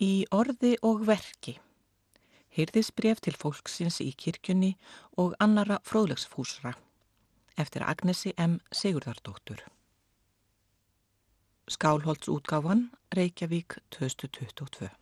Í orði og verki. Hyrðisbref til fólksins í kirkjunni og annara fróðlegsfúsra eftir Agnesi M. Sigurðardóttur. Skálholtsútgáfan Reykjavík 2022